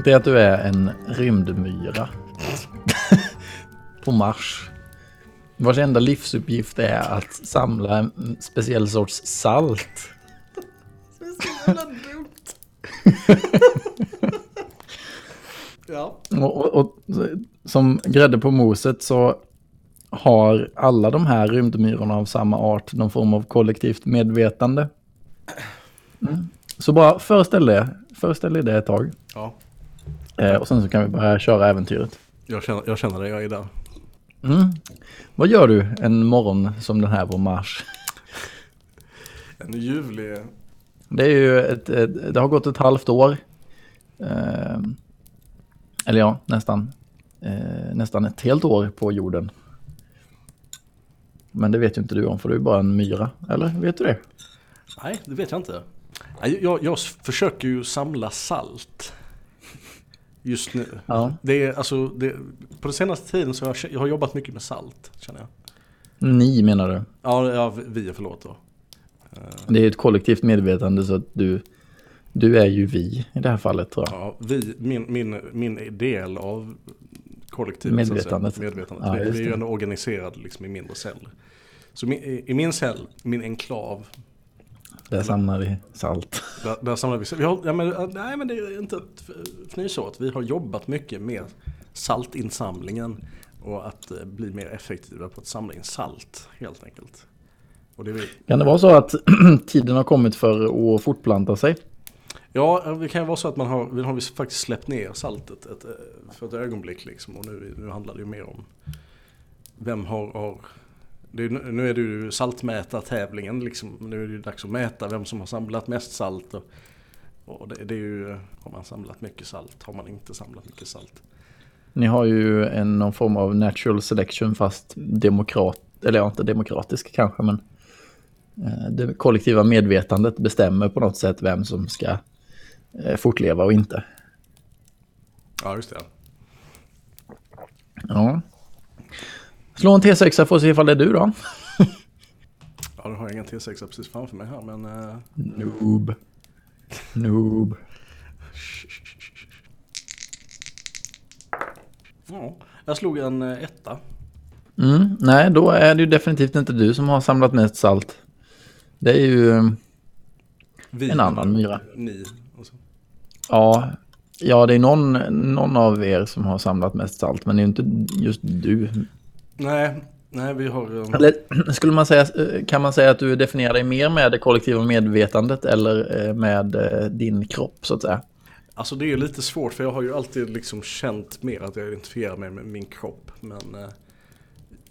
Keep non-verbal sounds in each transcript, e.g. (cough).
Tänk dig att du är en rymdmyra på Mars. Vars enda livsuppgift är att samla en speciell sorts salt. Det är så jävla dumt. ja. Och, och, och som grädde på moset så har alla de här rymdmyrorna av samma art någon form av kollektivt medvetande. Mm. Så bara föreställ det, föreställ dig det ett tag. Ja, Eh, och sen så kan vi börja köra äventyret. jag känner, jag känner det, jag är där. Mm. Vad gör du en morgon som den här på Mars? En ljuvlig... Det är ju ett, ett, det har gått ett halvt år. Eh, eller ja, nästan. Eh, nästan ett helt år på jorden. Men det vet ju inte du om för du är bara en myra. Eller vet du det? Nej, det vet jag inte. Nej, Jag, jag försöker ju samla salt. Just nu. Ja. Det är, alltså, det, på den senaste tiden så har jag, jag har jobbat mycket med salt, känner jag. Ni menar du? Ja, ja vi, förlåt då. Det är ett kollektivt medvetande så att du, du är ju vi i det här fallet tror jag. Ja, vi, min, min, min del av kollektivet. Medvetandet. medvetandet. Ja, vi, vi är ju ändå organiserade liksom i mindre celler. Så min, i, i min cell, min enklav, Där samlar vi salt. där, där samlar vi, vi har, ja, men, äh, Nej men det är inte ett fnysåt. Vi har jobbat mycket med saltinsamlingen. Och att eh, bli mer effektiva på att samla in salt helt enkelt. Det vi, Kan det vara så att (clears throat) tiden har kommit för att fortplanta sig? Ja, det kan ju vara så att man har, vi har faktiskt släppt ner saltet ett, eh, för ett ögonblick liksom. Och nu, nu handlar det ju mer om vem har, har det är, nu är det ju saltmätartävlingen liksom. Nu är det ju dags att mäta vem som har samlat mest salt. Och, och det, det är ju, har man samlat mycket salt? Har man inte samlat mycket salt? Ni har ju en, någon form av natural selection fast demokrat, eller ja, inte demokratisk kanske men eh, det kollektiva medvetandet bestämmer på något sätt vem som ska eh, fortleva och inte. Ja, just det. Ja. Slå en T6 för att se ifall det är du då. Ja, då har jag ingen T6 precis framför mig här men... eh, Noob. Noob. ja, jag slog en eh, etta. Mm, nej, då är det ju definitivt inte du som har samlat mest salt. Det är ju... eh, Vi, En annan myra. Ni. Och så. Ja, ja det är någon, någon av er som har samlat mest salt, men det är ju inte just du. Nej, nej vi har... eh, Eller skulle man säga, eh, kan man säga att du definierar dig mer med det kollektiva medvetandet eller eh, med din kropp så att säga? Alltså det är lite svårt för jag har ju alltid liksom känt mer att jag identifierar mig med min kropp. Men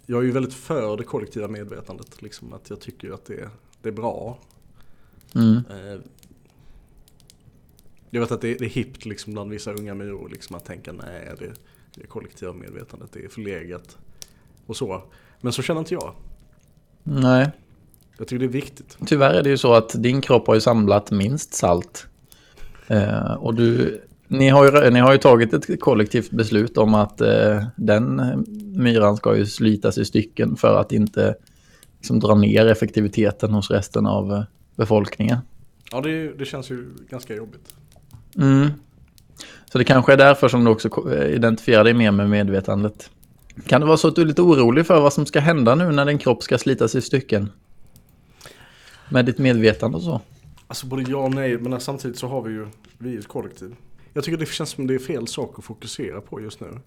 jag är ju väldigt för det kollektiva medvetandet. Liksom att jag tycker att det, det är bra. Mm. Jag vet att det, det är hippt liksom bland vissa unga myror liksom att tänka nej det, det kollektiva medvetandet det är förlegat. Och så. Men så känner inte jag. Nej, Jag tycker det är viktigt. tyvärr är det ju så att din kropp har ju samlat minst salt. Eh, och du, ni, har ju, ni har ju tagit ett kollektivt beslut om att eh, den myran ska ju slitas i stycken för att inte liksom, dra ner effektiviteten hos resten av eh, befolkningen. Ja det, det känns ju ganska jobbigt. Mm. Så det kanske är därför som du också identifierar dig mer med medvetandet. Kan det vara så att du är lite orolig för vad som ska hända nu när din kropp ska slitas i stycken? Med ditt medvetande och så? Alltså både ja och nej, men samtidigt så har vi ju, vi är ett kollektiv. Jag tycker det känns som det är fel sak att fokusera på just nu.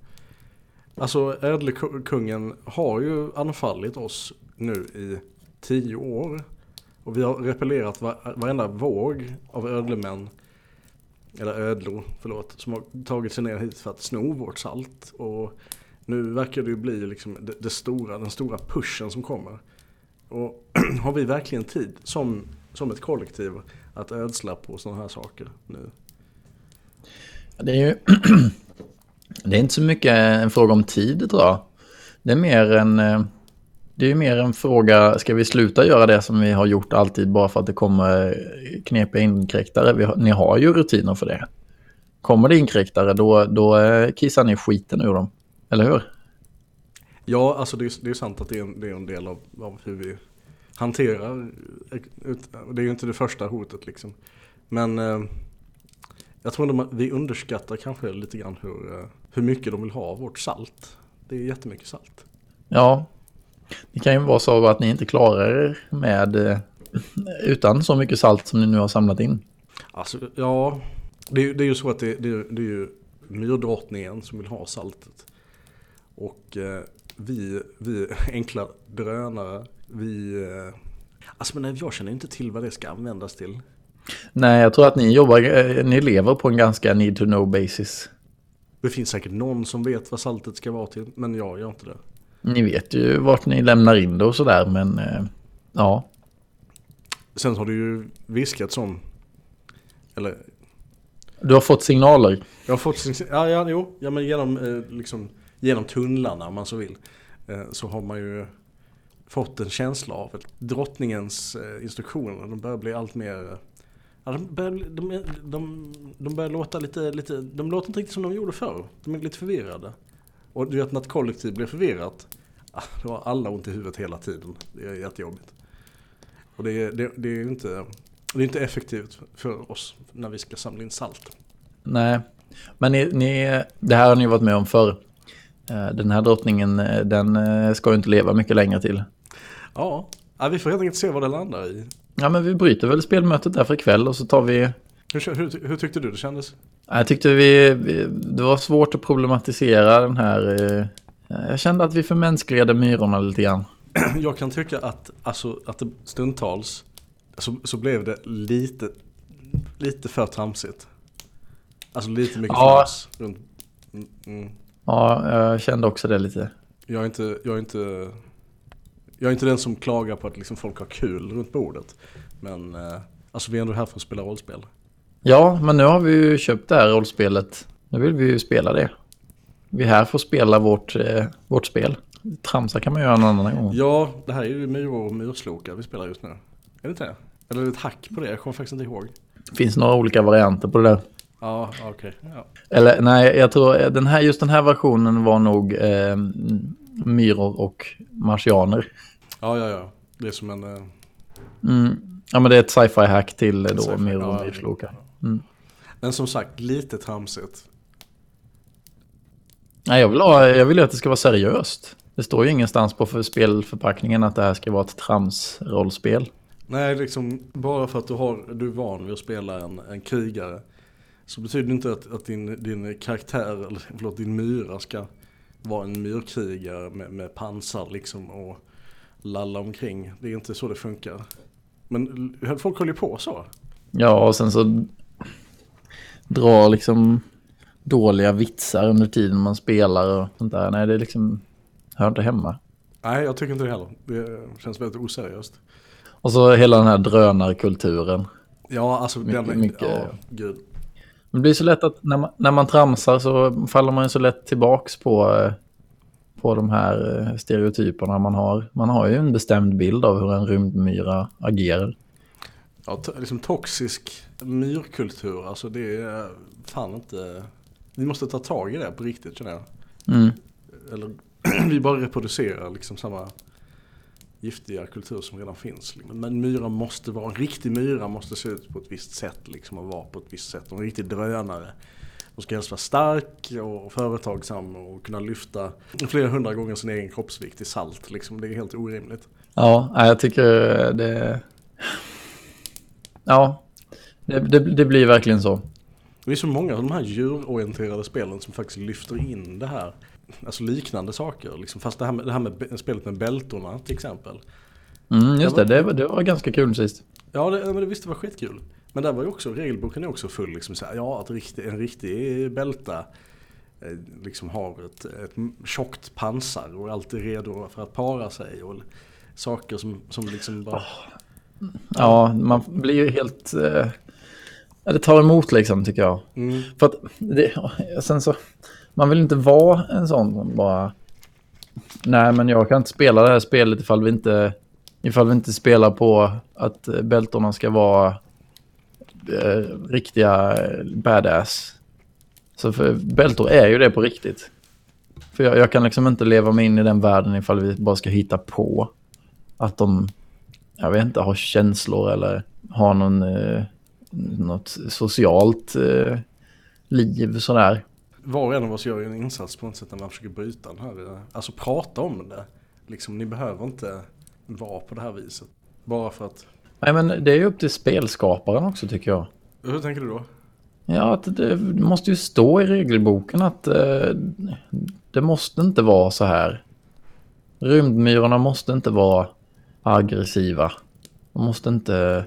Alltså ädlekungen har ju anfallit oss nu i tio år. Och vi har repellerat varenda våg av ödlemän, eller ödlor, förlåt, som har tagit sig ner hit för att sno vårt salt. Och nu verkar det ju bli liksom det, det stora, den stora pushen som kommer. Och (clears throat) har vi verkligen tid som, som ett kollektiv att ödsla på sådana här saker nu? Det är ju... (clears throat) det är inte så mycket en fråga om tid tror jag. Det är mer en... Eh, det är mer en fråga, ska vi sluta göra det som vi har gjort alltid bara för att det kommer knepiga inkräktare? Vi har, ni har ju rutiner för det. Kommer det inkräktare då, då eh, kissar ni skiten ur dem. Eller hur? Ja, alltså det är, det är sant att det är en, det är en del av, av hur vi hanterar, det är ju inte det första hotet liksom. Men eh, Jag tror att vi underskattar kanske lite grann hur, eh, hur mycket de vill ha av vårt salt. Det är jättemycket salt. Ja, det kan ju vara så att ni inte klarar er med eh, utan så mycket salt som ni nu har samlat in. Alltså, ja, det, är, det är ju så att det, det, det är ju myrdrottningen som vill ha saltet. Och eh, vi, vi (laughs) enkla drönare, vi... Eh, alltså men jag känner inte till vad det ska användas till. Nej, jag tror att ni jobbar, eh, ni lever på en ganska need to know basis. Det finns säkert någon som vet vad saltet ska vara till, men jag gör inte det. Ni vet ju vart ni lämnar in det och sådär, men ja. Sen har det ju viskats om, eller... Du har fått signaler? Jag har fått, ja, ja jo, ja men genom, eh, liksom, genom tunnlarna om man så vill. Eh, så har man ju fått en känsla av att drottningens eh, instruktioner, de börjar bli allt mer Ja, de, börjar, de, de, de börjar låta lite, lite, de låter inte riktigt som de gjorde förr. De är lite förvirrade. Och du vet när ett kollektiv blir förvirrat, ah, då har alla ont i huvudet hela tiden. Det är jättejobbigt. Och det är, det, det är inte, det är inte effektivt för oss när vi ska samla in salt. Nej, men ni, ni, det här har ni varit med om förr. Eh, den här drottningen, eh, den eh, ska ju inte leva mycket längre till. Ja, vi får helt enkelt se vad det landar i. Ja, men vi bryter väl spelmötet där för ikväll och så tar vi... Hur, hur, hur tyckte du det kändes? Jag tyckte vi, vi, det var svårt att problematisera den här... Jag kände att vi förmänskligade myrorna lite grann. (clears throat) Jag kan tycka att, alltså, att det stundtals så, så blev det lite, lite för tramsigt. Alltså lite mycket ja. runt. Mm, mm. Ja, jag kände också det lite. Jag är inte, jag är inte jag är inte den som klagar på att liksom folk har kul runt bordet. Men eh, alltså vi är ändå här för att spela rollspel. Ja, men nu har vi ju köpt det här rollspelet. Nu vill vi ju spela det. Vi är här för att spela vårt, eh, vårt spel. Tramsa kan man göra en annan gång. Ja, det här är ju myror och myrslokar vi spelar just nu. Är det inte det? Eller är det ett hack på det? Jag kommer faktiskt inte ihåg. Det finns några olika varianter på det där. Ja, okej. Okay. Ja. Eller nej, jag tror den här, just den här versionen var nog eh, myror och marsianer. Ja, ja, ja. Det är som en... Uh... Mm. Ja, men det är ett sci-fi hack till då myror och myrslokar. Mm. Men som sagt, lite tramsigt. Nej, jag vill, ha, jag vill att det ska vara seriöst. Det står ju ingenstans på för spelförpackningen att det här ska vara ett trams-rollspel. Nej, liksom bara för att du, har, du är van vid att spela en, en krigare så betyder det inte att, att din, din karaktär, eller förlåt, din myra ska vara en myrkrigare med, med pansar liksom och lalla omkring. Det är inte så det funkar. Men folk håller ju på så. Ja, och sen så drar liksom dåliga vitsar under tiden man spelar och sånt där. Nej, det är liksom hör inte hemma. Nej, jag tycker inte det heller. Det känns väldigt oseriöst. Och så hela den här drönarkulturen. Ja, alltså mycket, den, mycket... ja, gud. Det blir så lätt att när man, när man tramsar så faller man ju så lätt tillbaks på, eh, på de här eh, stereotyperna man har. Man har ju en bestämd bild av hur en rymdmyra agerar. Ja, liksom toxisk myrkultur, alltså det är fan inte... Vi måste ta tag i det på riktigt känner jag. Mm. Eller (clears throat) vi bara reproducerar liksom samma giftiga kultur som redan finns. Men myra måste vara, en riktig myra måste se ut på ett visst sätt liksom och vara på ett visst sätt. Och en riktig drönare. De ska helst vara stark och företagsam och kunna lyfta flera hundra gånger sin egen kroppsvikt i salt. Liksom. Det är helt orimligt. Ja, jag tycker det... Ja, det, det, det blir verkligen så. Det är så många av de här djurorienterade spelen som faktiskt lyfter in det här alltså liknande saker. Liksom, fast det här, med, det här med spelet med bältorna till exempel. Mm, just det, det, var, det var ganska kul sist. Ja, det, men det visste var skitkul. Men där var ju också, regelboken är också full liksom så här, ja att riktig, en riktig bälta eh, liksom har ett, ett tjockt pansar och är alltid redo för att para sig och saker som, som liksom bara... Ja, man blir ju helt... Eh, det tar emot liksom tycker jag. Mm. För att det, sen så man vill inte vara en sån som bara... Nej, men jag kan inte spela det här spelet ifall vi inte, ifall vi inte spelar på att bältorna ska vara eh, riktiga eh, badass. Så för bältor är ju det på riktigt. För jag, jag, kan liksom inte leva mig in i den världen ifall vi bara ska hitta på att de, jag vet inte, har känslor eller har någon, eh, något socialt eh, liv sådär. Var och en av oss gör ju en insats på något sätt när man försöker bryta den här, eh, alltså prata om det. Liksom, ni behöver inte vara på det här viset. Bara för att, Nej men det är ju upp till spelskaparen också tycker jag. hur tänker du då? Ja, att det måste ju stå i regelboken att eh, det måste inte vara så här. Rymdmyrorna måste inte vara aggressiva. De måste inte...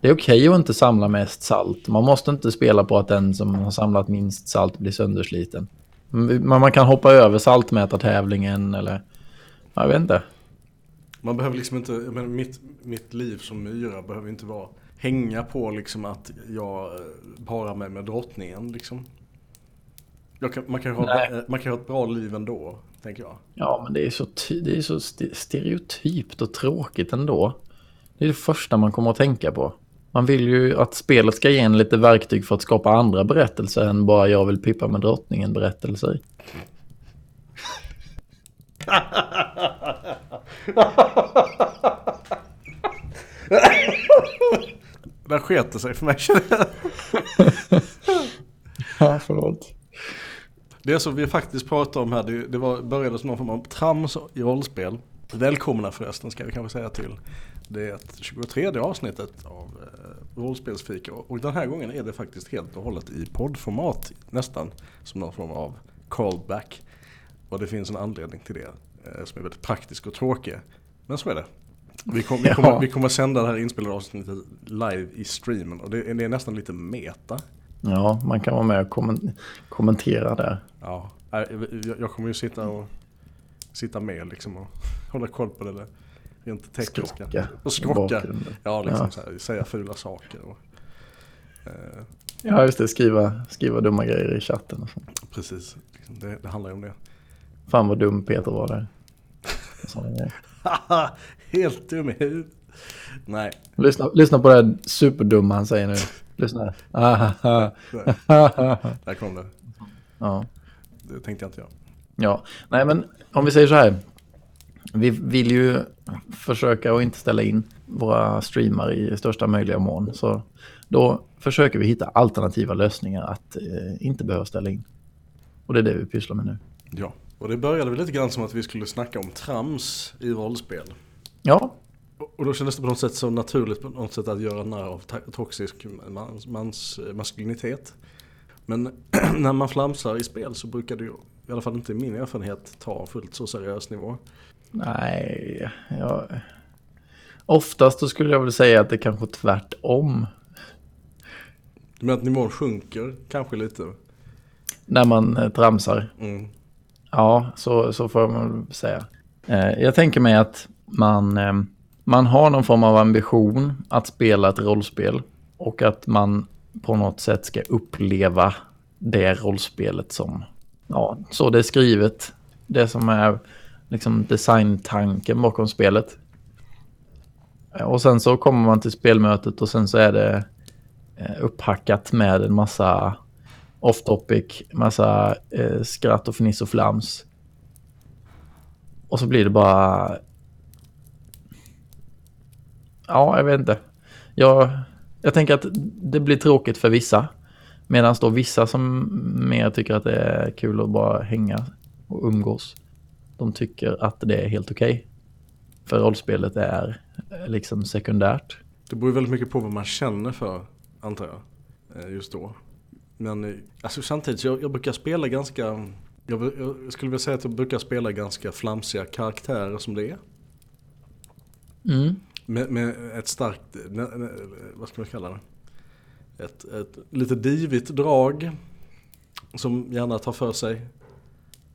Det är okej att inte samla mest salt. Man måste inte spela på att den som har samlat minst salt blir söndersliten. Men man kan hoppa över saltmätartävlingen eller... Jag vet inte. Man behöver liksom inte, menar, mitt, mitt liv som myra behöver inte vara hänga på liksom att jag eh, parar mig med drottningen liksom. Kan, man, kan ha, Nej. eh, man kan ha ett bra liv ändå, tänker jag. Ja, men det är så, det är så st- stereotypt och tråkigt ändå. Det är det första man kommer att tänka på. Man vill ju att spelet ska ge en lite verktyg för att skapa andra berättelser än bara jag vill pippa med drottningen berättelser. (laughs) Där sket det sig för mig känner jag. (laughs) Ja, förlåt. Det som vi faktiskt pratade om här, det, det var, började som någon form av trams i rollspel. Välkomna förresten ska vi kanske säga till det 23 avsnittet av rollspelsfika. Och den här gången är det faktiskt helt och hållet i poddformat nästan. Som någon form av callback. Och det finns en anledning till det eh, som är väldigt praktisk och tråkig. Men så är det. Vi, kom, vi, kommer, Ja. vi kommer sända det här inspelade avsnittet live i streamen och det, är- det är nästan lite meta. Ja, man kan vara med och kommen- kommentera där. Ja, nej, jag, jag kommer ju sitta och sitta med liksom och hålla koll på det där rent tekniska. Skrocka Och skrocka. Ja, liksom Ja. Så här, säga fula saker. Och, eh, Ja, just det. Skriva, skriva dumma grejer i chatten och sånt. precis, liksom, det, det handlar ju om det. Fan vad dum Peter var där. (laughs) Helt dum i huvudet. Nej, Lyssna, lyssna på det här superdumma han säger nu. Lyssna. Där kom det. ja. Det tänkte jag inte göra. Ja, nej men om vi säger så här. Vi vill ju försöka att inte ställa in våra streamar i största möjliga mån. Så då försöker vi hitta alternativa lösningar att eh, inte behöva ställa in. Och det är det vi pysslar med nu. Ja, och det började väl lite grann som att vi skulle snacka om trams i rollspel. Ja, Och- då kändes det på något sätt så naturligt på något sätt att göra narr av toxisk mans, mans eh, maskulinitet. Men (clears throat) när man flamsar i spel så brukar det ju, i alla fall inte i min erfarenhet, ta fullt så seriös nivå. Nej, ja. Oftast skulle jag väl säga att det kanske är tvärtom. Du menar att nivån sjunker kanske lite? När man eh, tramsar. Mm. Ja, så, så får man säga. Eh, jag tänker mig att man, eh, man har någon form av ambition att spela ett rollspel och att man på något sätt ska uppleva det rollspelet som, ja, så det är skrivet. Det som är liksom designtanken bakom spelet. Och sen så kommer man till spelmötet och sen så är det eh, upphackat med en massa off topic, massa eh, skratt och fniss och flams. Och så blir det bara... Ja, jag vet inte. Jag, jag tänker att det blir tråkigt för vissa. Medan då vissa som mer tycker att det är kul att bara hänga och umgås. De tycker att det är helt okej. För rollspelet är eh, liksom sekundärt. Det beror väldigt mycket på vad man känner för, antar jag, eh, just då. Men eh, alltså samtidigt, jag, jag brukar spela ganska, jag, jag skulle vilja säga att jag brukar spela ganska flamsiga karaktärer som det är. Mm. Med, med ett starkt, vad ska man kalla det? Ett, ett lite divigt drag. Som gärna tar för sig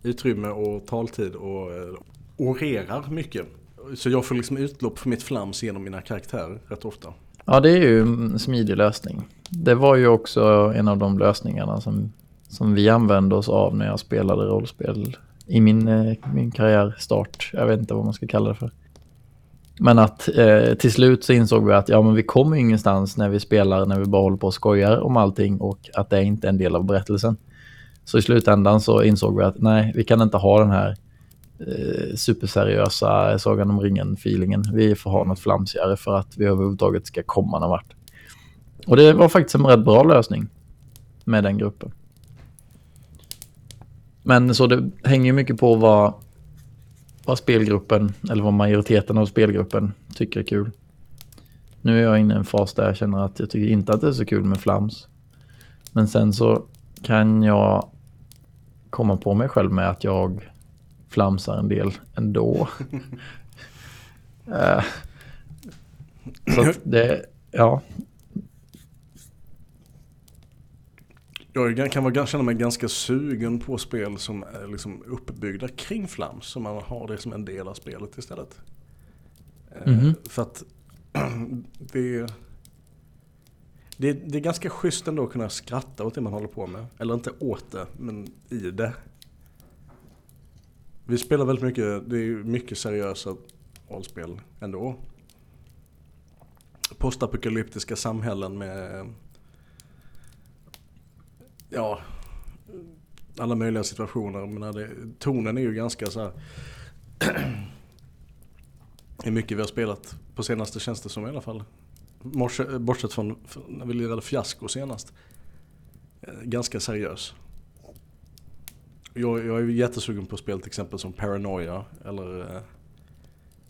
utrymme och taltid och eh, orerar mycket. Så jag får liksom utlopp för mitt flams genom mina karaktärer rätt ofta. Ja, det är ju en smidig lösning. Det var ju också en av de lösningarna som, som vi använde oss av när jag spelade rollspel i min, eh, min karriärstart. Jag vet inte vad man ska kalla det för. Men att eh, till slut så insåg vi att ja, men vi kommer ingenstans när vi spelar, när vi bara håller på och skojar om allting och att det är inte är en del av berättelsen. Så i slutändan så insåg vi att nej, vi kan inte ha den här eh, superseriösa Sagan om ringen-feelingen. Vi får ha något flamsigare för att vi överhuvudtaget ska komma någon vart. Och det var faktiskt en rätt bra lösning. med den gruppen. Men så det hänger ju mycket på vad, vad spelgruppen, eller vad majoriteten av spelgruppen tycker är kul. Nu är jag inne i en fas där jag känner att jag tycker inte att det är så kul med flams. Men sen så kan jag komma på mig själv med att jag flamsar en del ändå. uh, (laughs) så det, ja. Jag kan vara, känna mig ganska sugen på spel som är liksom uppbyggda kring flams. Så man har det som en del av spelet istället. Mm -hmm. För att (clears throat) det, det, det är ganska schysst ändå att kunna skratta åt det man håller på med. Eller inte åt det, men i det. Vi spelar väldigt mycket, det är mycket seriösa rollspel ändå. Postapokalyptiska samhällen med ja, alla möjliga situationer. Men det, tonen är ju ganska så här (clears throat) Hur mycket vi har spelat på senaste känns det som i alla fall. Morse, bortsett från när vi lirade fiasko senast. Eh, ganska seriös. Jag, jag är jättesugen på spel till exempel som Paranoia eller uh,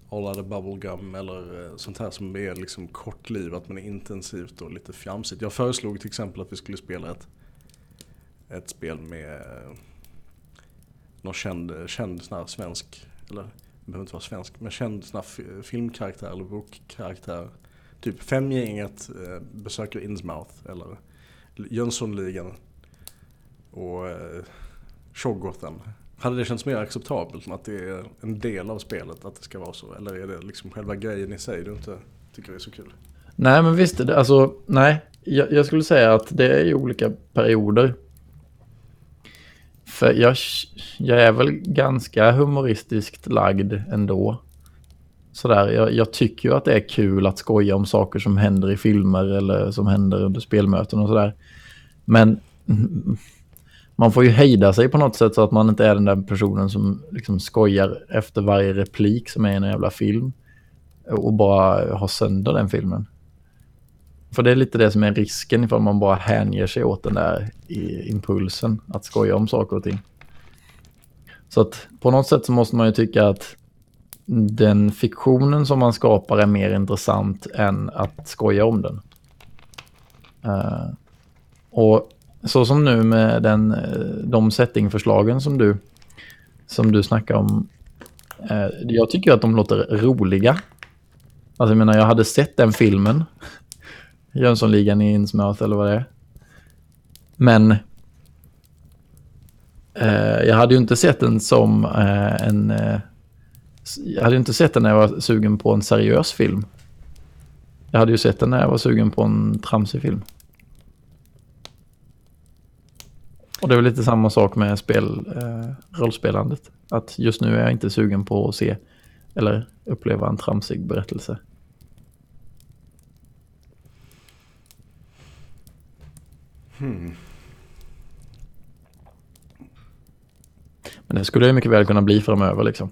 All Other Bubblegum eller uh, sånt här som är liksom kortlivat men intensivt och lite fjamsigt. Jag föreslog till exempel att vi skulle spela ett, ett spel med uh, någon känd, känd sån här svensk, eller det behöver inte vara svensk, men känd sån här filmkaraktär eller bokkaraktär. Typ Femgänget eh, besöker Innsmouth eller Jönssonligan och uh, Hade det känts mer acceptabelt med att det är en del av spelet att det ska vara så? Eller är det liksom själva grejen i sig du inte tycker är så kul? Nej men visst, alltså nej. Jag, jag skulle säga att det är ju olika perioder. För jag, jag är väl ganska humoristiskt lagd ändå. Sådär, jag, jag, tycker ju att det är kul att skoja om saker som händer i filmer eller som händer under spelmöten och sådär. Men (laughs) man får ju hejda sig på något sätt så att man inte är den där personen som liksom skojar efter varje replik som är i en jävla film. Och bara har sönder den filmen. För det är lite det som är risken ifall man bara hänger sig åt den där impulsen att skoja om saker och ting. Så att på något sätt så måste man ju tycka att den fiktionen som man skapar är mer intressant än att skoja om den. Uh, och så som nu med den, eh, de settingförslagen som du, som du snackar om. Uh, jag tycker att de låter roliga. Alltså jag menar, jag hade sett den filmen. (laughs) Jönssonligan i Innsmouth eller vad det är. Men uh, jag hade ju inte sett den som en jag hade inte sett den när jag var sugen på en seriös film. Jag hade ju sett den när jag var sugen på en tramsig film. Och det är väl lite samma sak med spel, eh, rollspelandet. Att just nu är jag inte sugen på att se eller uppleva en tramsig berättelse. Hmm. Men det skulle ju mycket väl kunna bli framöver liksom.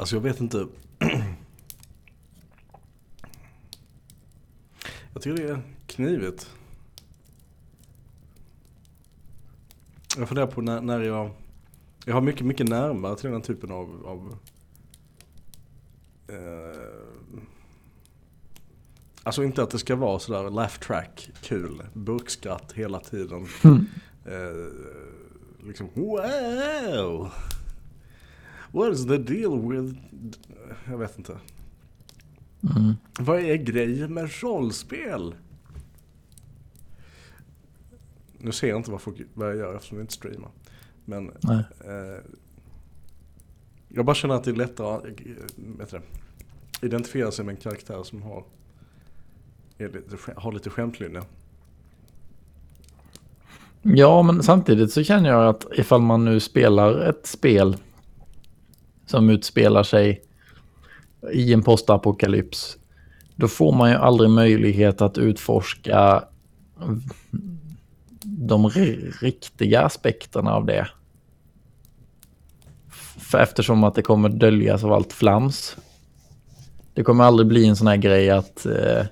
Alltså jag vet inte. jag tycker det är knivigt. Jag funderar på när, när jag... Jag har mycket, mycket närmare till den här typen av... av eh, alltså inte att det ska vara sådär laugh track, kul, burkskratt hela tiden. Mm. Eh, liksom wow! What is the deal with... Jag vet inte. Mm. Vad är grejen med rollspel? Nu ser jag inte vad, folk, vad jag gör eftersom vi inte streamar. Men eh, jag bara känner att det är lättare att äh, identifiera sig med en karaktär som har, lite, har lite skämtlinje. Ja, men samtidigt så känner jag att ifall man nu spelar ett spel som utspelar sig i en postapokalyps, då får man ju aldrig möjlighet att utforska de riktiga aspekterna av det. För eftersom att det kommer döljas av allt flams. Det kommer aldrig bli en sån här grej att, eh,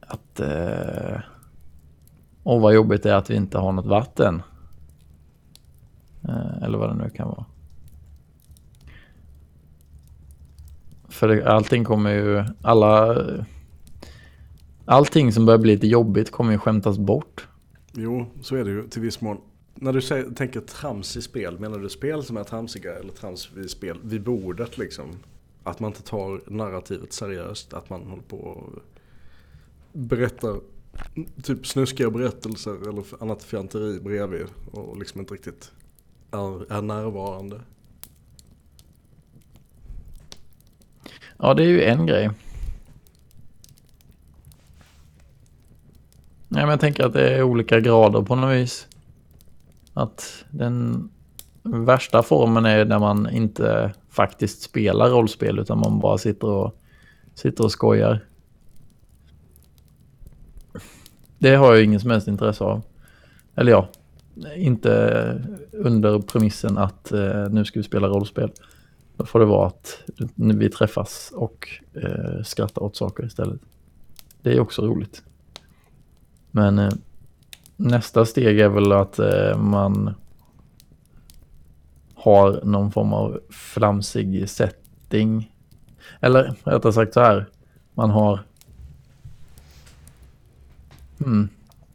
att... Eh, åh, vad jobbigt det är att vi inte har något vatten. Eh, eller vad det nu kan vara. För allting kommer ju... Alla... Allting som börjar bli lite jobbigt kommer ju skämtas bort. Jo, så är det ju till viss mån. När du säger, tänker trams i spel, menar du spel som är tramsiga eller trams vid spel vid bordet liksom? Att man inte tar narrativet seriöst, att man håller på och berättar typ snuskiga berättelser eller annat fjanteri bredvid och liksom inte riktigt är, är närvarande. Ja, det är ju en grej. Nej, men jag tänker att det är olika grader på något vis. Att den värsta formen är när man inte faktiskt spelar rollspel utan man bara sitter och, sitter och skojar. Det har jag ingen som helst intresse av. Eller ja, inte under premissen att eh, nu ska vi spela rollspel. Då får det vara att vi träffas och eh, skrattar åt saker istället. Det är också roligt. Men eh, nästa steg är väl att eh, man har någon form av flamsig setting. Eller rättare sagt så här. Man har... Hmm.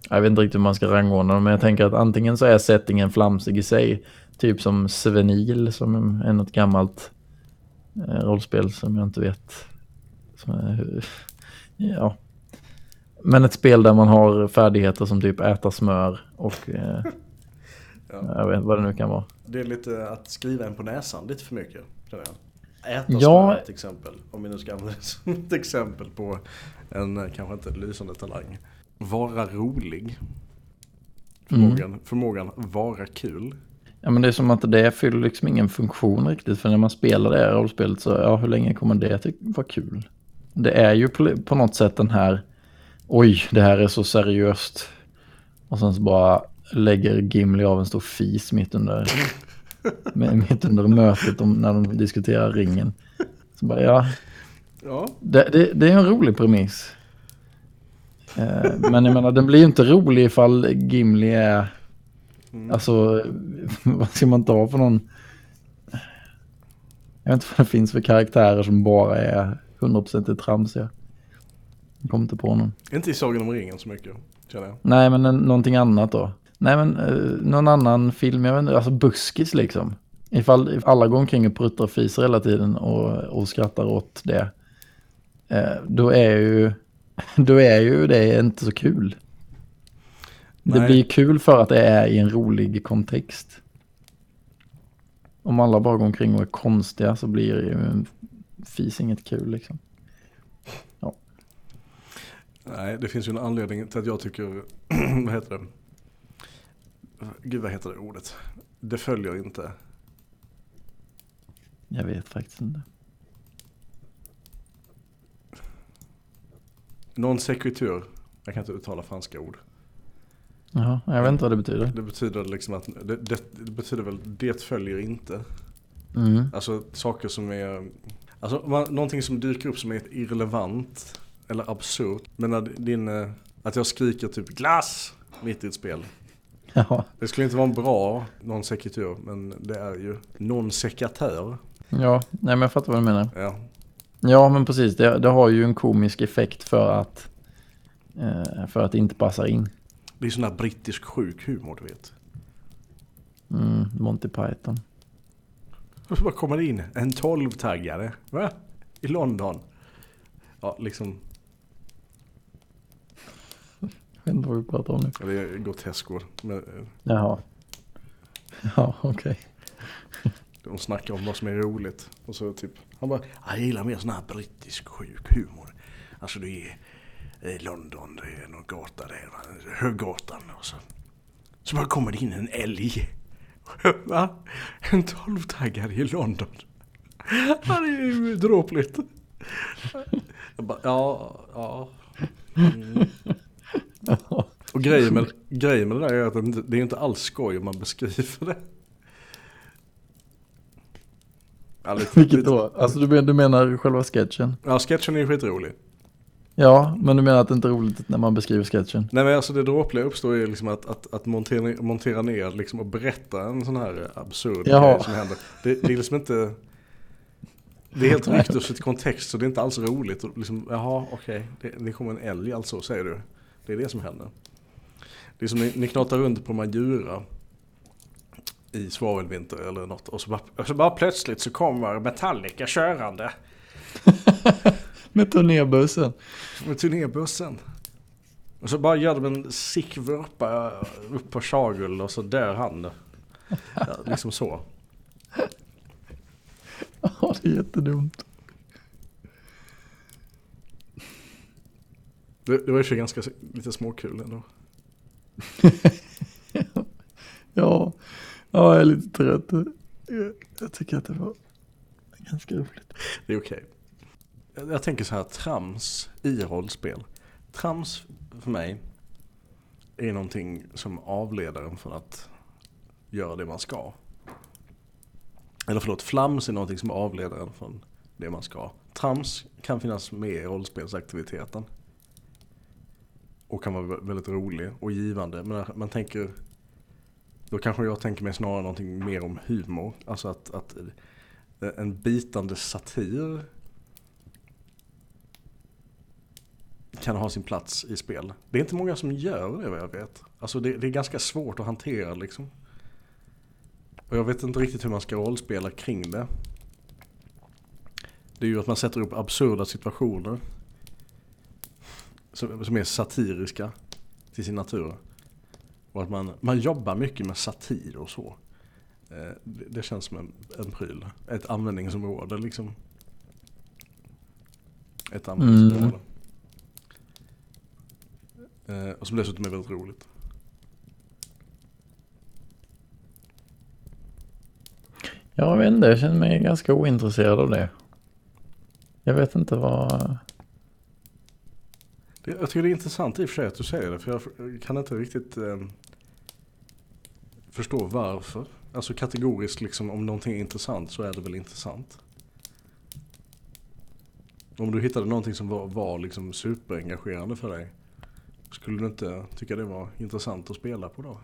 Jag vet inte riktigt hur man ska rangordna men jag tänker att antingen så är settingen flamsig i sig. Typ som Svenil som är något gammalt eh, rollspel som jag inte vet. Som är, (laughs) ja. Men ett spel där man har färdigheter som typ äta smör och eh, (laughs) Ja. jag vet vad det nu kan vara. Det är lite att skriva en på näsan lite för mycket. känner jag. Äta Ja. smör ett exempel. Om vi nu ska använda det som (laughs) ett exempel på en eh, kanske inte lysande talang. Vara rolig. Förmågan, förmågan vara kul. Ja men det är som att det fyller liksom ingen funktion riktigt för när man spelar det här rollspelet så ja hur länge kommer det att vara kul? Det är ju på, på något sätt den här oj det här är så seriöst och sen så bara lägger Gimli av en stor fis mitt under mitt under mötet om, när de diskuterar ringen. Så bara ja Ja, det, det, det är en rolig premiss. Eh, men jag menar den blir ju inte rolig ifall Gimli är Mm. Alltså, (laughs) vad ska man ta för någon? Jag vet inte vad det finns för karaktärer som bara är 100% tramsiga. Jag kommer inte på någon. inte i Sagan om ringen så mycket känner jag. Nej, men en, någonting annat då. Nej, men eh, någon annan film, jag vet inte, alltså buskis liksom. Ifall, if alla går omkring och pruttar och fiser hela tiden och, och skrattar åt det. Eh, då är ju, (laughs) då är ju det inte så kul. Det Nej. blir kul för att det är i en rolig kontext. Om alla bara går omkring och är konstiga så blir det ju fis inget kul liksom. Nej, det finns ju en anledning till att jag tycker, (clears throat) vad heter det? Gud vad heter det ordet? Det följer inte. Jag vet faktiskt inte. Non sequitur. Jag kan inte uttala franska ord. Jaha, jag vet inte vad det betyder. Det betyder liksom att, det, det, det betyder väl det följer inte. Mm. Alltså saker som är, alltså man, någonting som dyker upp som är irrelevant eller absurt. Men när din, eh, att jag skriker typ glass mitt i ett spel. Ja, Det skulle inte vara en bra non sequitur men det är ju non secatör. ja, nej men jag fattar vad du menar. Ja. Ja, men precis. Det, det har ju en komisk effekt för att, eh, för att det inte passar in. Det är sån här brittisk sjuk humor du vet. Mm, Monty Python. Och så bara kommer det in en 12-taggare. Va? I London. Ja, liksom. Jag vet inte vad vi pratar om nu. ja, Det är groteskor. Men eh, Jaha. (laughs) Ja, okej. de snackar om vad som är roligt. Och så typ. Han bara. Jag gillar mer sån här brittisk sjuk humor. Alltså det är i London. Det är någon gata där. va? Höggatan. Och så. Så bara kommer det in en älg. Va? En 12-taggare i London. Det är ju dråpligt. Jag bara, ja, ja. Mm. Och grejen med, grejen med det där är att det är inte alls skoj om man beskriver det. Lite, Vilket då? Alltså du menar själva sketchen? ja sketchen är ju skitrolig. Ja, men du menar att det inte är roligt när man beskriver sketchen? Nej men alltså det dråpliga uppstår ju liksom att, att, att montera, montera ner liksom och berätta en sån här absurd Jaha. grej som händer. Det, det är liksom inte... Det är helt ryckt ur sitt kontext så det är inte alls roligt. Och liksom, jaha okej, det, det kommer en älg alltså säger du. Det är det som händer. Det är som ni, ni knatar runt på Majura i svavelvinter eller något. Och så bara, och så bara plötsligt så kommer Metallica körande (laughs) Med turnébussen. med turnébussen. Och så bara gör de en sick vurpa upp på Chagul och så dör han. Liksom så. Ja, det är jättedumt. Det, det var ju för ganska lite småkul ändå. (laughs) Ja, ja, jag är lite trött. Jag, jag tycker att det var ganska roligt. Det är okej. Jag, jag tänker så här, trams i rollspel. Trams för mig är någonting som avleder en från att göra det man ska. Eller förlåt, flams är någonting som avleder en från det man ska. Trams kan finnas med i rollspelsaktiviteten. Och kan vara väldigt rolig och givande. Men man tänker, då kanske jag tänker mig snarare någonting mer om humor. Alltså att, att en bitande satir kan ha sin plats i spel. Det är inte många som gör det vad jag vet. Alltså det, det är ganska svårt att hantera liksom. Och jag vet inte riktigt hur man ska rollspela kring det. Det är ju att man sätter upp absurda situationer. Som, som är satiriska till sin natur. Och att man, man jobbar mycket med satir och så. Eh, det, det känns som en, en pryl. Ett användningsområde liksom. Ett användningsområde. Mm och som dessutom är väldigt roligt. Jag vet inte, jag känner mig ganska ointresserad av det. Jag vet inte vad... Det, jag tycker det är intressant i och för sig att du säger det. För jag kan inte riktigt eh, förstå varför. Alltså kategoriskt liksom om någonting är intressant så är det väl intressant. Om du hittade någonting som var, var liksom superengagerande för dig. Skulle du inte tycka det var intressant att spela på då?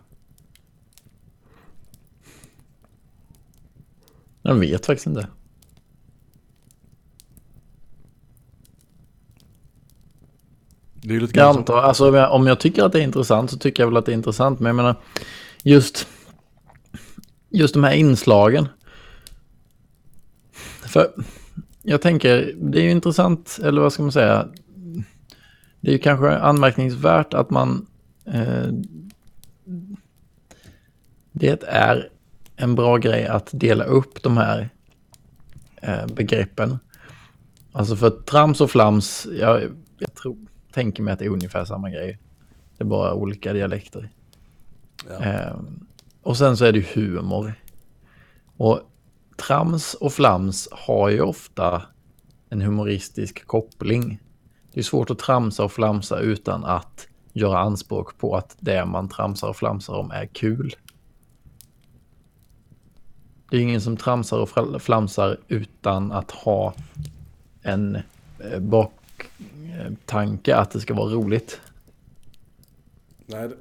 Jag vet faktiskt inte. Det är lite Jag antar, alltså om jag, om jag tycker att det är intressant så tycker jag väl att det är intressant. Men jag menar, just, just de här inslagen. För jag tänker, det är ju intressant, eller vad ska man säga? Det är ju kanske anmärkningsvärt att man... Eh, det är en bra grej att dela upp de här eh, begreppen. Alltså för trams och flams, jag, jag tror, tänker mig att det är ungefär samma grej. Det är bara olika dialekter. Ja. Ehm, och sen så är det humor. Och trams och flams har ju ofta en humoristisk koppling. Det är svårt att tramsa och flamsa utan att göra anspråk på att det man tramsar och flamsar om är kul. Det är ingen som tramsar och flamsar utan att ha en eh, baktanke att det ska vara roligt. Nej, det...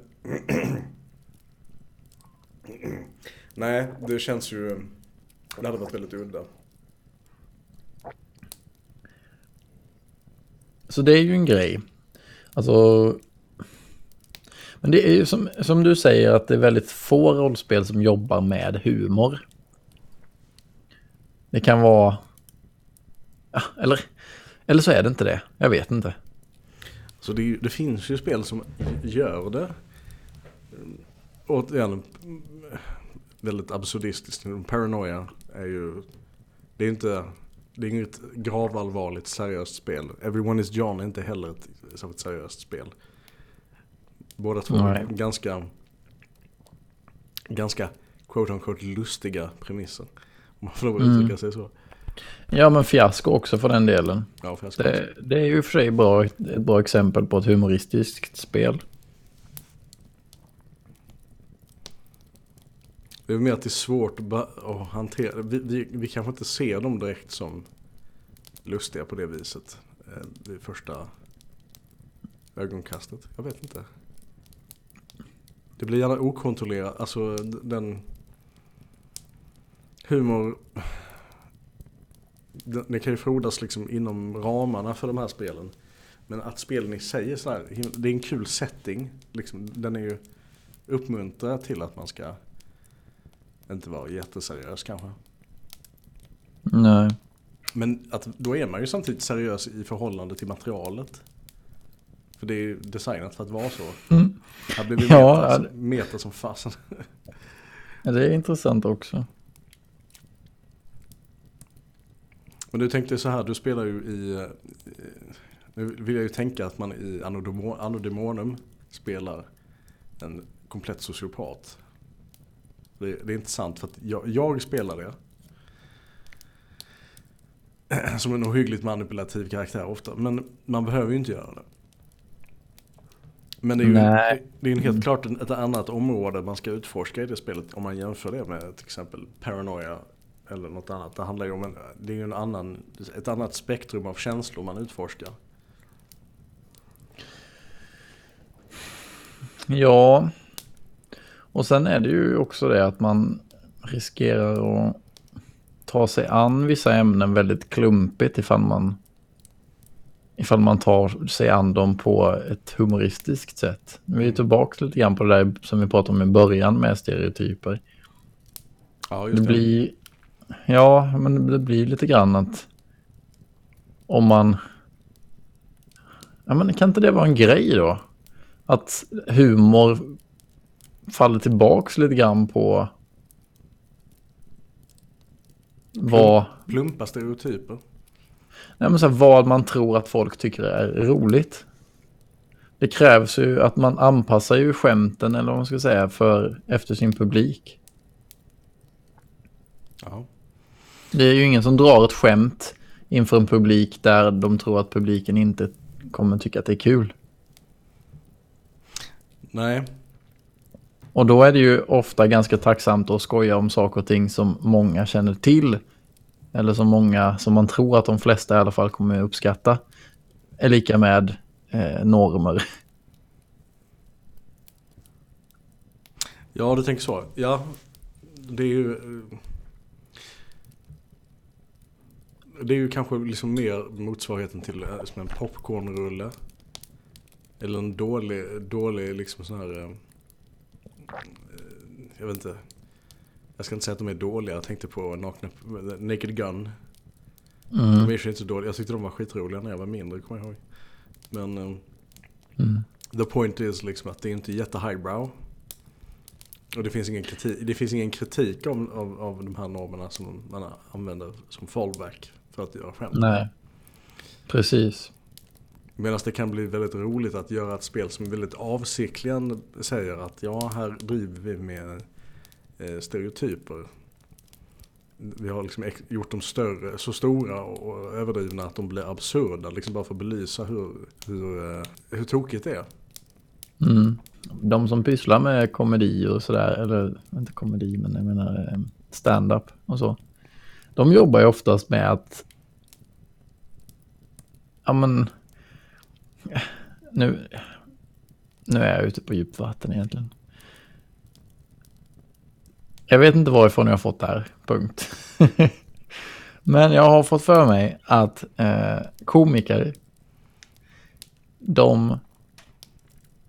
(clears throat) Nej, det känns ju... Det hade varit väldigt udda. Så det är ju en grej. Alltså... Men det är ju som, som du säger att det är väldigt få rollspel som jobbar med humor. Det kan vara... Ja, eller, eller så är det inte det. Jag vet inte. Så det, det finns ju spel som gör det. Återigen, väldigt absurdistiskt. Paranoia är ju... Det är inte... Det är inget gravallvarligt seriöst spel. Everyone is John är inte heller ett särskilt seriöst spel. Båda två Nej. ganska... Ganska quote unquote lustiga premisser. Om man får lov att Mm. uttrycka sig så. Ja, men fiasko också för den delen. Ja, Det, det är ju för sig bra, ett bra exempel på ett humoristiskt spel. Det är mer att det är svårt att, hantera. Vi, vi, vi kanske inte ser dem direkt som lustiga på det viset. Eh, vid första ögonkastet. Jag vet inte. Det blir gärna okontrollerat, alltså den humor. Den, den kan ju frodas liksom inom ramarna för de här spelen. Men att spelen i sig är sådär, det är en kul setting. Liksom, den är ju uppmuntrad till att man ska inte vara jätteseriös kanske. Nej. Men att, då är man ju samtidigt seriös i förhållande till materialet. För det är ju designat för att vara så. Mm. Här blir vi meta, ja. meta som fasen. Ja, Det är intressant också. Men du tänkte så här, du spelar ju i... eh, Nu vill jag ju tänka att man i Anno Demonum spelar en komplett sociopat. Det, det är inte sant för att jag, jag spelar det. (clears throat) Som en ohyggligt manipulativ karaktär ofta. Men man behöver ju inte göra det. Men det är ju Nej. det är helt klart ett annat område man ska utforska i det spelet. Om man jämför det med till exempel Paranoia eller något annat. Det handlar ju om en, det är ju en annan, ett annat spektrum av känslor man utforskar. Ja. Och sen är det ju också det att man riskerar att ta sig an vissa ämnen väldigt klumpigt ifall man ifall man tar sig an dem på ett humoristiskt sätt. Vi är tillbaka lite grann på det där som vi pratade om i början med stereotyper. Ja, Det blir, ja, men det blir lite grann att om man, ja men kan inte det vara en grej då? Att humor faller tillbaks lite grann på vad, Plumpa stereotyper. nej men så här, vad man tror att folk tycker är roligt. Det krävs ju att man anpassar ju skämten eller vad man ska säga för efter sin publik. Ja. Det är ju ingen som drar ett skämt inför en publik där de tror att publiken inte kommer tycka att det är kul. Nej, och då är det ju ofta ganska tacksamt att skoja om saker och ting som många känner till. Eller som många, som man tror att de flesta i alla fall kommer uppskatta. Är lika med eh, normer. ja du tänker så. Ja, det är ju... Eh, det är ju kanske liksom mer motsvarigheten till eh, som en popcornrulle. Eller en dålig, dålig liksom sån här... Eh, eh, Jag vet inte. Jag ska inte säga att de är dåliga. Jag tänkte på Nakna, Naked Gun. Mm. De är inte så dåliga. Jag tyckte de var skitroliga när jag var mindre, kommer jag ihåg. Men eh, Mm. the point is liksom att det är inte jätte highbrow. Och det finns ingen kritik, det finns ingen kritik av, av, av de här normerna som man använder som fallback för att göra skämt. Nej, precis. Medan det kan bli väldigt roligt att göra ett spel som väldigt avsiktligen säger att ja, här driver vi med eh, stereotyper. Vi har liksom gjort dem större, så stora och överdrivna att de blir absurda. Liksom bara för att belysa hur, hur, eh, hur tokigt det är. Mm. De som pysslar med komedi och sådär, eller inte komedi men jag menar eh, stand-up och så. De jobbar ju oftast med att, ja men, nu, nu är jag ute på djupt vatten egentligen. Jag vet inte varifrån jag har fått det här, punkt. (laughs) men jag har fått för mig att eh, komiker, de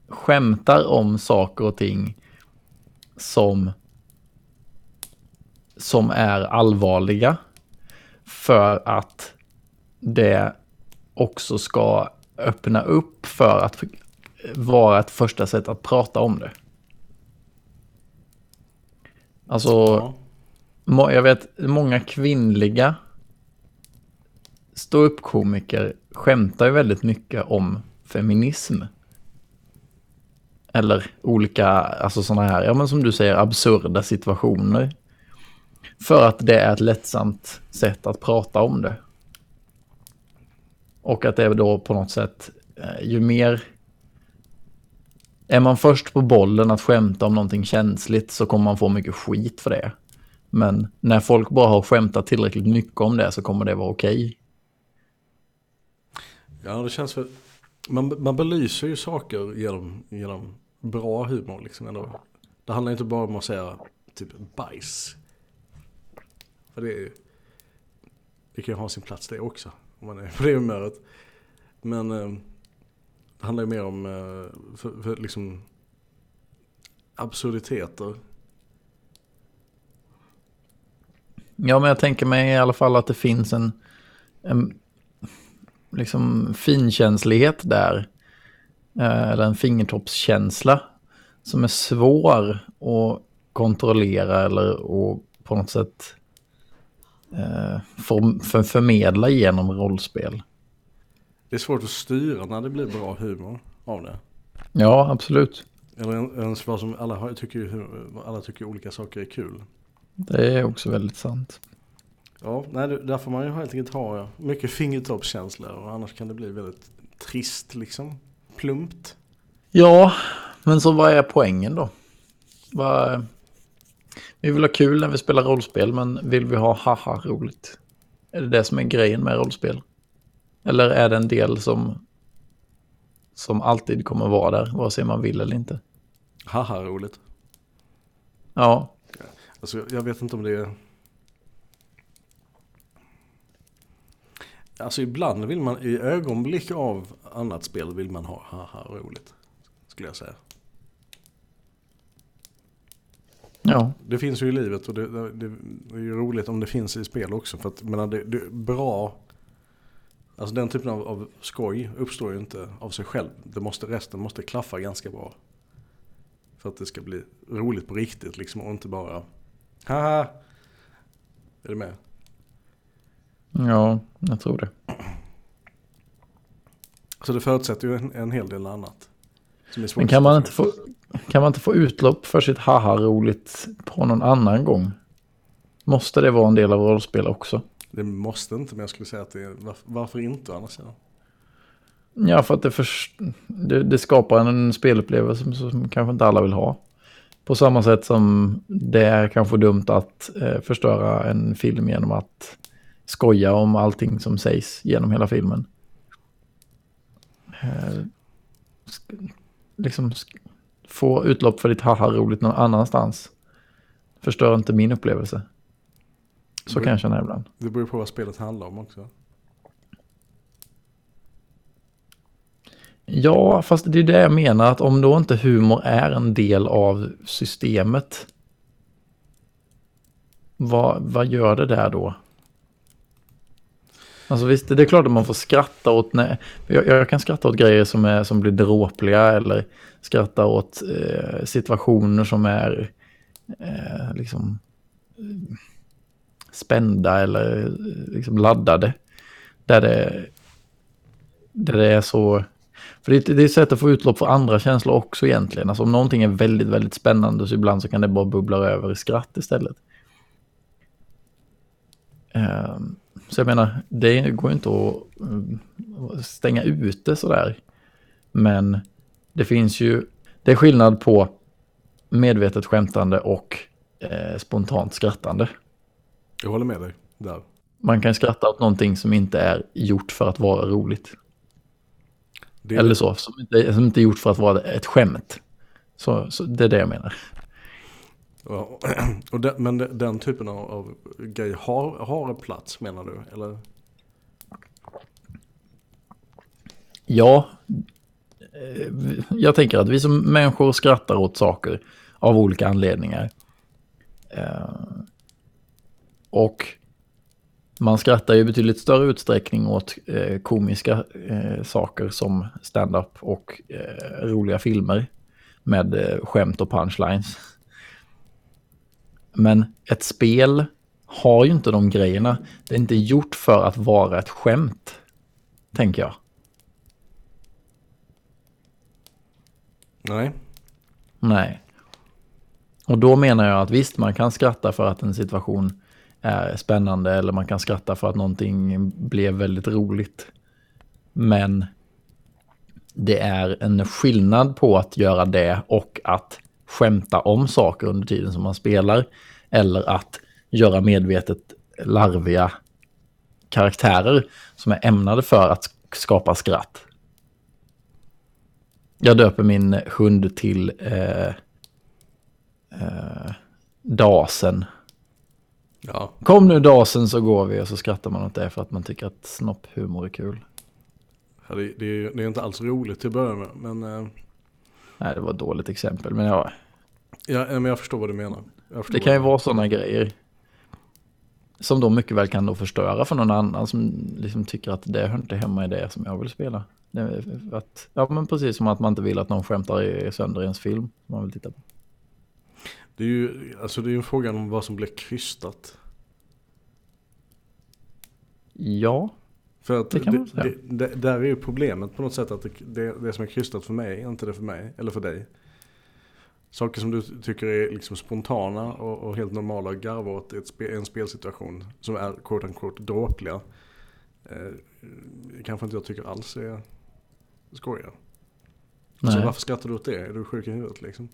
skämtar om saker och ting som som är allvarliga för att det också ska öppna upp för att vara ett första sätt att prata om det. Alltså, Ja. må- jag vet många kvinnliga ståuppkomiker skämtar ju väldigt mycket om feminism. Eller olika, alltså sådana här, ja men som du säger, absurda situationer. För att det är ett lättsamt sätt att prata om det. Och att det är då på något sätt, eh, ju mer... Är man först på bollen att skämta om någonting känsligt så kommer man få mycket skit för det. Men när folk bara har skämtat tillräckligt mycket om det så kommer det vara okej. Ja, det känns väl... man, man belyser ju saker genom, genom bra humor liksom ändå. Det handlar inte bara om att säga typ bajs. För det är ju, det kan ju ha sin plats det också. Om man är på det humöret. Men eh, det handlar ju mer om eh, för, för liksom absurditeter. Ja, men jag tänker mig i alla fall att det finns en, en liksom finkänslighet där. Eh, eller en fingertoppskänsla som är svår att kontrollera eller att på något sätt för, för, förmedla genom rollspel. Det är svårt att styra när det blir bra humor av det. Ja, absolut. Eller ens vad som alla, har, tycker, alla tycker olika saker är kul. Det är också väldigt sant. Ja, nej, där får man ju helt enkelt ha mycket fingertoppskänsla och annars kan det bli väldigt trist liksom. Plumpt. Ja, men så vad är poängen då? Vad... Vi vill ha kul när vi spelar rollspel, men vill vi ha haha roligt? Är det det som är grejen med rollspel? Eller är det en del som, som alltid kommer vara där, vare sig man vill eller inte? Haha roligt. Ja. Alltså jag vet inte om det är... Alltså ibland vill man, i ögonblick av annat spel vill man ha haha roligt. Skulle jag säga. Ja. Det finns ju i livet och det, det, det är ju roligt om det finns i spel också. För att menar, det, det bra, alltså den typen av, av skoj uppstår ju inte av sig själv. Det måste, resten måste klaffa ganska bra. För att det ska bli roligt på riktigt liksom och inte bara haha. Är du med? Ja, jag tror det. Så det förutsätter ju en, en hel del annat. Men kan man, inte få, kan man inte få utlopp för sitt haha-roligt på någon annan gång? Måste det vara en del av rollspel också? Det måste inte, men jag skulle säga att det är, varför, varför inte annars? Ja, ja för att det, för, det, det, skapar en spelupplevelse som, som kanske inte alla vill ha. På samma sätt som det är kanske dumt att eh, förstöra en film genom att skoja om allting som sägs genom hela filmen. Eh, liksom få utlopp för ditt haha-roligt någon annanstans. Förstör inte min upplevelse. Så kan jag känna ibland. Det beror på vad spelet handlar om också. Ja, fast det är det jag menar, att om då inte humor är en del av systemet, vad, vad gör det där då? Alltså visst, det är klart att man får skratta åt, nej, jag, jag kan skratta åt grejer som, är, som blir dråpliga eller skratta åt eh, situationer som är eh, liksom spända eller eh, liksom laddade. Där det, där det är så... För det, det är ett sätt att få utlopp för andra känslor också egentligen. Alltså om någonting är väldigt, väldigt spännande så ibland så kan det bara bubbla över i skratt istället. Um, så jag menar, det går inte att stänga ute sådär. Men det finns ju, det är skillnad på medvetet skämtande och eh, spontant skrattande. Jag håller med dig där. Man kan skratta åt någonting som inte är gjort för att vara roligt. Eller så, som inte, som inte är gjort för att vara ett skämt. Så, så det är det jag menar. Ja, (clears throat) och den, men den typen av, av grej har, har en plats menar du? Eller? Ja, eh, jag tänker att vi som människor skrattar åt saker av olika anledningar. Eh, och man skrattar i betydligt större utsträckning åt eh, komiska saker som stand-up och roliga filmer med skämt och punchlines. Men ett spel har ju inte de grejerna. Det är inte gjort för att vara ett skämt, tänker jag. Nej. Nej. Och då menar jag att visst, man kan skratta för att en situation är spännande eller man kan skratta för att någonting blev väldigt roligt. Men det är en skillnad på att göra det och att skämta om saker under tiden som man spelar. Eller att göra medvetet larviga karaktärer som är ämnade för att skapa skratt. Jag döper min hund till eh, eh, Dasen. Ja, Kom nu Dasen så går vi och så skrattar man åt det för att man tycker att snopphumor är kul. ja det, det, är, det är inte alls roligt till att börja med. Men, eh, Nej, det var ett dåligt exempel, men ja, ja, men jag förstår vad du menar. Det kan ju vara sådana grejer. Som då mycket väl kan då förstöra för någon annan som liksom tycker att det hör inte hemma i det som jag vill spela. Att, ja men precis som att man inte vill att någon skämtar sönder ens film som man vill titta på. Det är ju alltså det är ju en fråga om vad som blir krystat. Ja, För att Det kan man säga. det, det, där är ju problemet på något sätt att det, det, som är krystat för mig är inte det för mig eller för dig. Saker som du tycker är liksom spontana och, och helt normala att garva åt i spe, en spelsituation som är quote unquote dråpliga. Eh, kanske inte jag tycker alls är skojiga. Så nej, varför skrattar du åt det? Är du sjuk i huvudet liksom?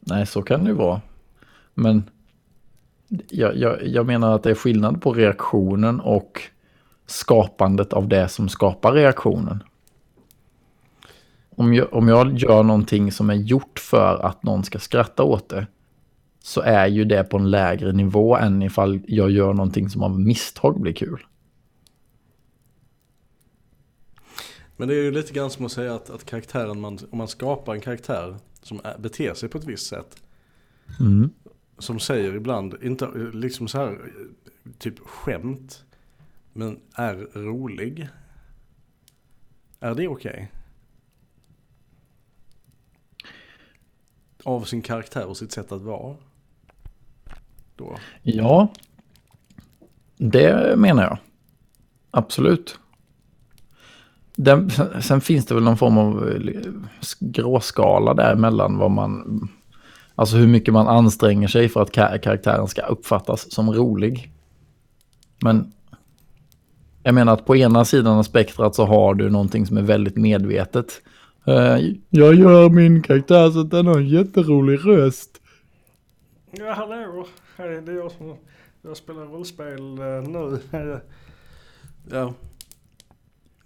nej så kan det ju vara. Men jag, jag, jag menar att det är skillnad på reaktionen och skapandet av det som skapar reaktionen. Om jag, om jag gör någonting som är gjort för att någon ska skratta åt det så är ju det på en lägre nivå än ifall jag gör någonting som av misstag blir kul. Men det är ju lite grann som att säga att, att karaktären man, om man skapar en karaktär som beter sig på ett visst sätt. Mm. som säger ibland, inte liksom så här typ skämt, men är rolig. Är det okej? Av sin karaktär och sitt sätt att vara. Då. Ja, det menar jag. Absolut. Den, sen finns det väl någon form av eh, gråskala där mellan vad man... Alltså hur mycket man anstränger sig för att karaktären ska uppfattas som rolig. Men jag menar att på ena sidan av spektrat så har du någonting som är väldigt medvetet. Eh, Jag gör min karaktär så att den har en jätterolig röst. Ja, hallå. Hej, det är jag som jag spelar rollspel uh, nu. (laughs) ja.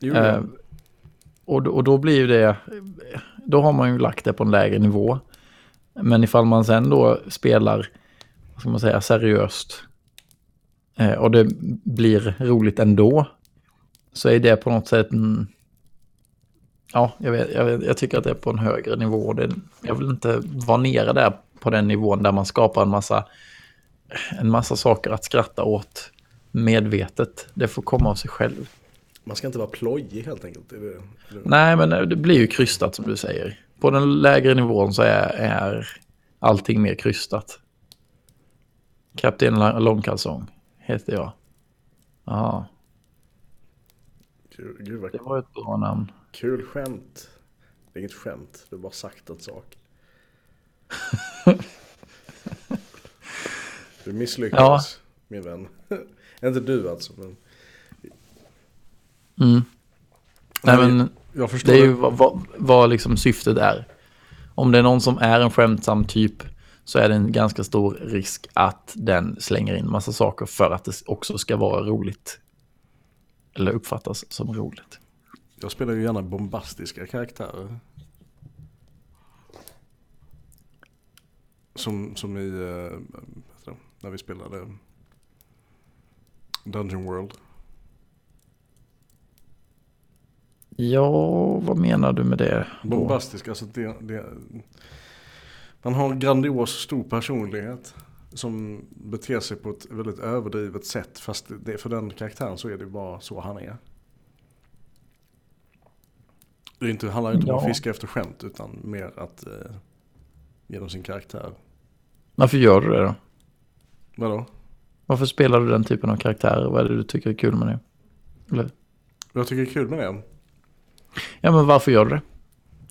Jo, Eh, och, och då blir ju det, då har man ju lagt det på en lägre nivå. Men ifall man sen då spelar, vad ska man säga, seriöst eh, och det blir roligt ändå, så är det på något sätt en, ja, jag, vet, jag, vet, jag tycker att det är på en högre nivå. Det, jag vill inte vara nere där på den nivån där man skapar en massa, en massa saker att skratta åt medvetet. Det får komma av sig själv. Man ska inte vara plojig helt enkelt. Är det, är det... Nej, men det blir ju krystat som du säger. På den lägre nivån så är, är allting mer krystat. Kapten Lång- Långkalsong heter jag. Ja, Gud, gud vad det var ett bra namn. kul skämt. Det är inget skämt, du har bara sagt en sak. (laughs) Du misslyckades, min vän. (laughs) Inte du alltså, men Mm. Nej, men jag förstår. det är ju vad, vad, vad liksom syftet är. Om det är någon som är en skämtsam typ så är det en ganska stor risk att den slänger in massa saker för att det också ska vara roligt. Eller uppfattas som roligt. Jag spelar ju gärna bombastiska karaktärer. Som, som i, det, när vi spelade Dungeon World. Ja, vad menar du med det? då? Bombastisk, alltså det, det, man har en grandios stor personlighet som beter sig på ett väldigt överdrivet sätt. Fast det, för den karaktären så är det bara så han är. Det är inte, handlar inte om att Ja. fiska efter skämt utan mer att eh, genom sin karaktär. Varför gör du det då? Vadå? Varför spelar du den typen av karaktärer? Vad är det du tycker är kul med det? Eller? Jag tycker är kul med det. Ja, men varför gör du det?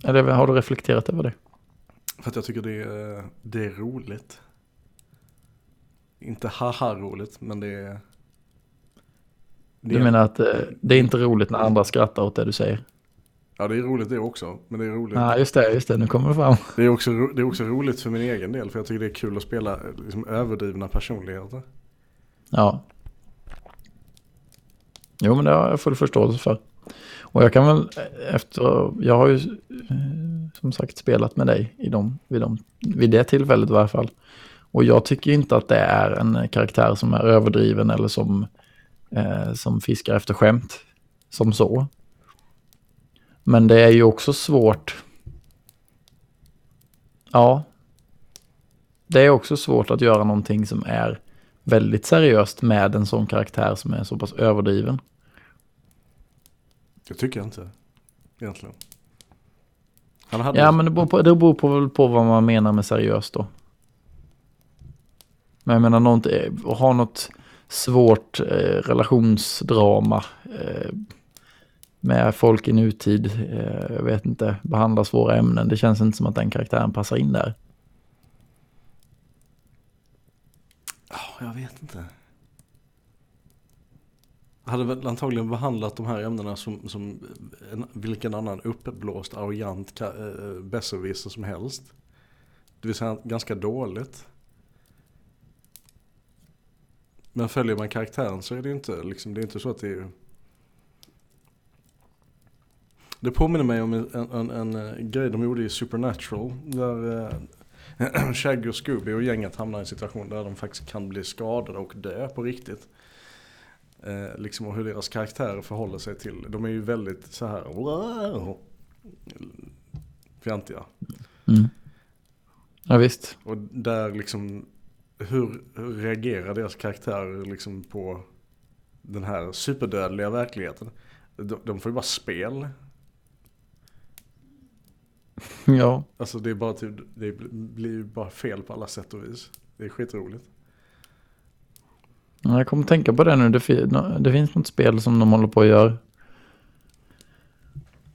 Eller har du reflekterat över det? För att jag tycker det är, det är roligt. Inte haha roligt men det är... det Du menar att eh, det är inte roligt när andra skrattar åt det du säger? Ja det är roligt det också. Men det är roligt. Ja, just det, just det, nu kommer det fram. Det, är också, det är också roligt för min egen del. För jag tycker det är kul att spela liksom, överdrivna personligheter. Ja. Jo, men det har jag full förståelse för. Och jag kan väl efter, jag har ju eh, som sagt spelat med dig i dem, vid, dem, vid det tillfället i varje fall. Och jag tycker inte att det är en karaktär som är överdriven eller som, eh, som fiskar efter skämt. Som så. Men det är ju också svårt. Ja. Det är också svårt att göra någonting som är väldigt seriöst med en sån karaktär som är så pass överdriven. Det tycker jag inte. Egentligen. Han hade Ja, men det beror, på, det beror på, på vad man menar med seriöst då. Men jag menar, något, att ha något svårt eh, relationsdrama eh, med folk i nutid, eh, jag vet inte, behandla svåra ämnen. Det känns inte som att den karaktären passar in där. Ja, jag vet inte. Hade väl antagligen behandlat de här ämnena som, som en, vilken annan uppblåst, arrogant äh, besserwisser som helst. Det vill säga ganska dåligt. Men följer man karaktären så är det ju inte, liksom, det är inte så att det är... Det påminner mig om en, en, en, en grej de gjorde i Supernatural. Där äh, (clears throat) Shaggy och Scooby och gänget hamnar i en situation där de faktiskt kan bli skadade och dö på riktigt. Eh, liksom och hur deras karaktärer förhåller sig till. De är ju väldigt så här wow, fjantiga. Mm. Ja visst. Och där liksom hur, hur reagerar deras karaktärer liksom på den här superdödliga verkligheten? De, de får ju bara spel. Ja. Alltså det är bara typ, det blir ju bara fel på alla sätt och vis. Det är skitroligt. Jag kommer tänka på det nu. Det, det finns något spel som de håller på att göra.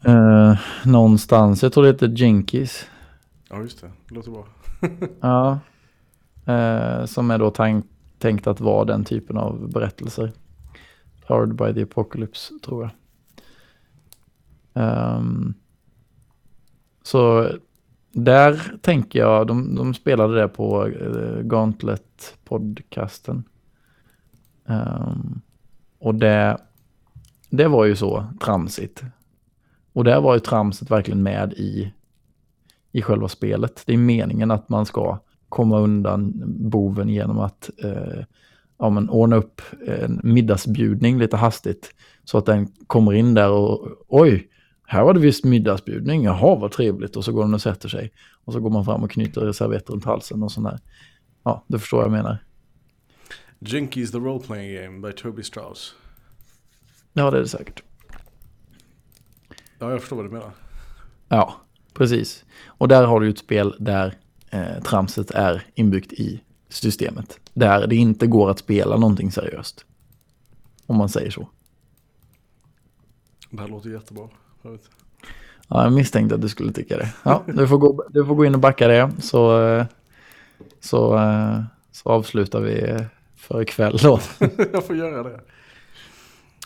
Uh, någonstans. Jag tror det heter Jinkies. Ja just det, det låter bra. (laughs) ja. Uh, som är då tank tänkt att vara den typen av berättelser. Powered by the Apocalypse tror jag. Um, så där tänker jag, de, de spelade det på uh, Gauntlet-podcasten. Um, och det, det var ju så tramsigt. Och där var ju tramset verkligen med i, i själva spelet. Det är meningen att man ska komma undan boven genom att eh, ja, men ordna upp en middagsbjudning lite hastigt. Så att den kommer in där och oj, här var det visst middagsbjudning, jaha vad trevligt. Och så går den och sätter sig. Och så går man fram och knyter servetter runt halsen och sådär. Ja, du förstår vad jag menar. Jinkies the Role Playing Game by Toby Strauss. Ja, det är det säkert. Ja, jag förstår vad du menar. Ja, precis. Och där har du ett spel där eh, tramset är inbyggt i systemet. Där det inte går att spela någonting seriöst. Om man säger så. Det här låter jättebra. Jag, vet. Ja, jag misstänkte att du skulle tycka det. Ja, du får gå, du får gå in och backa det så, eh, så, eh, så avslutar vi för ikväll då. (laughs) jag får göra det.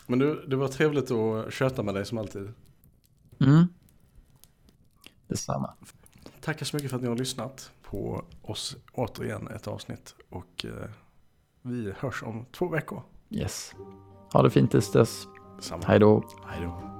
Men du, det var trevligt att köta med dig som alltid. Mm. Detsamma. Tackar så mycket för att ni har lyssnat på oss återigen ett avsnitt. Och eh, vi hörs om två veckor. Yes. Ha det fint tills dess. Samma. Hej då. Hej då.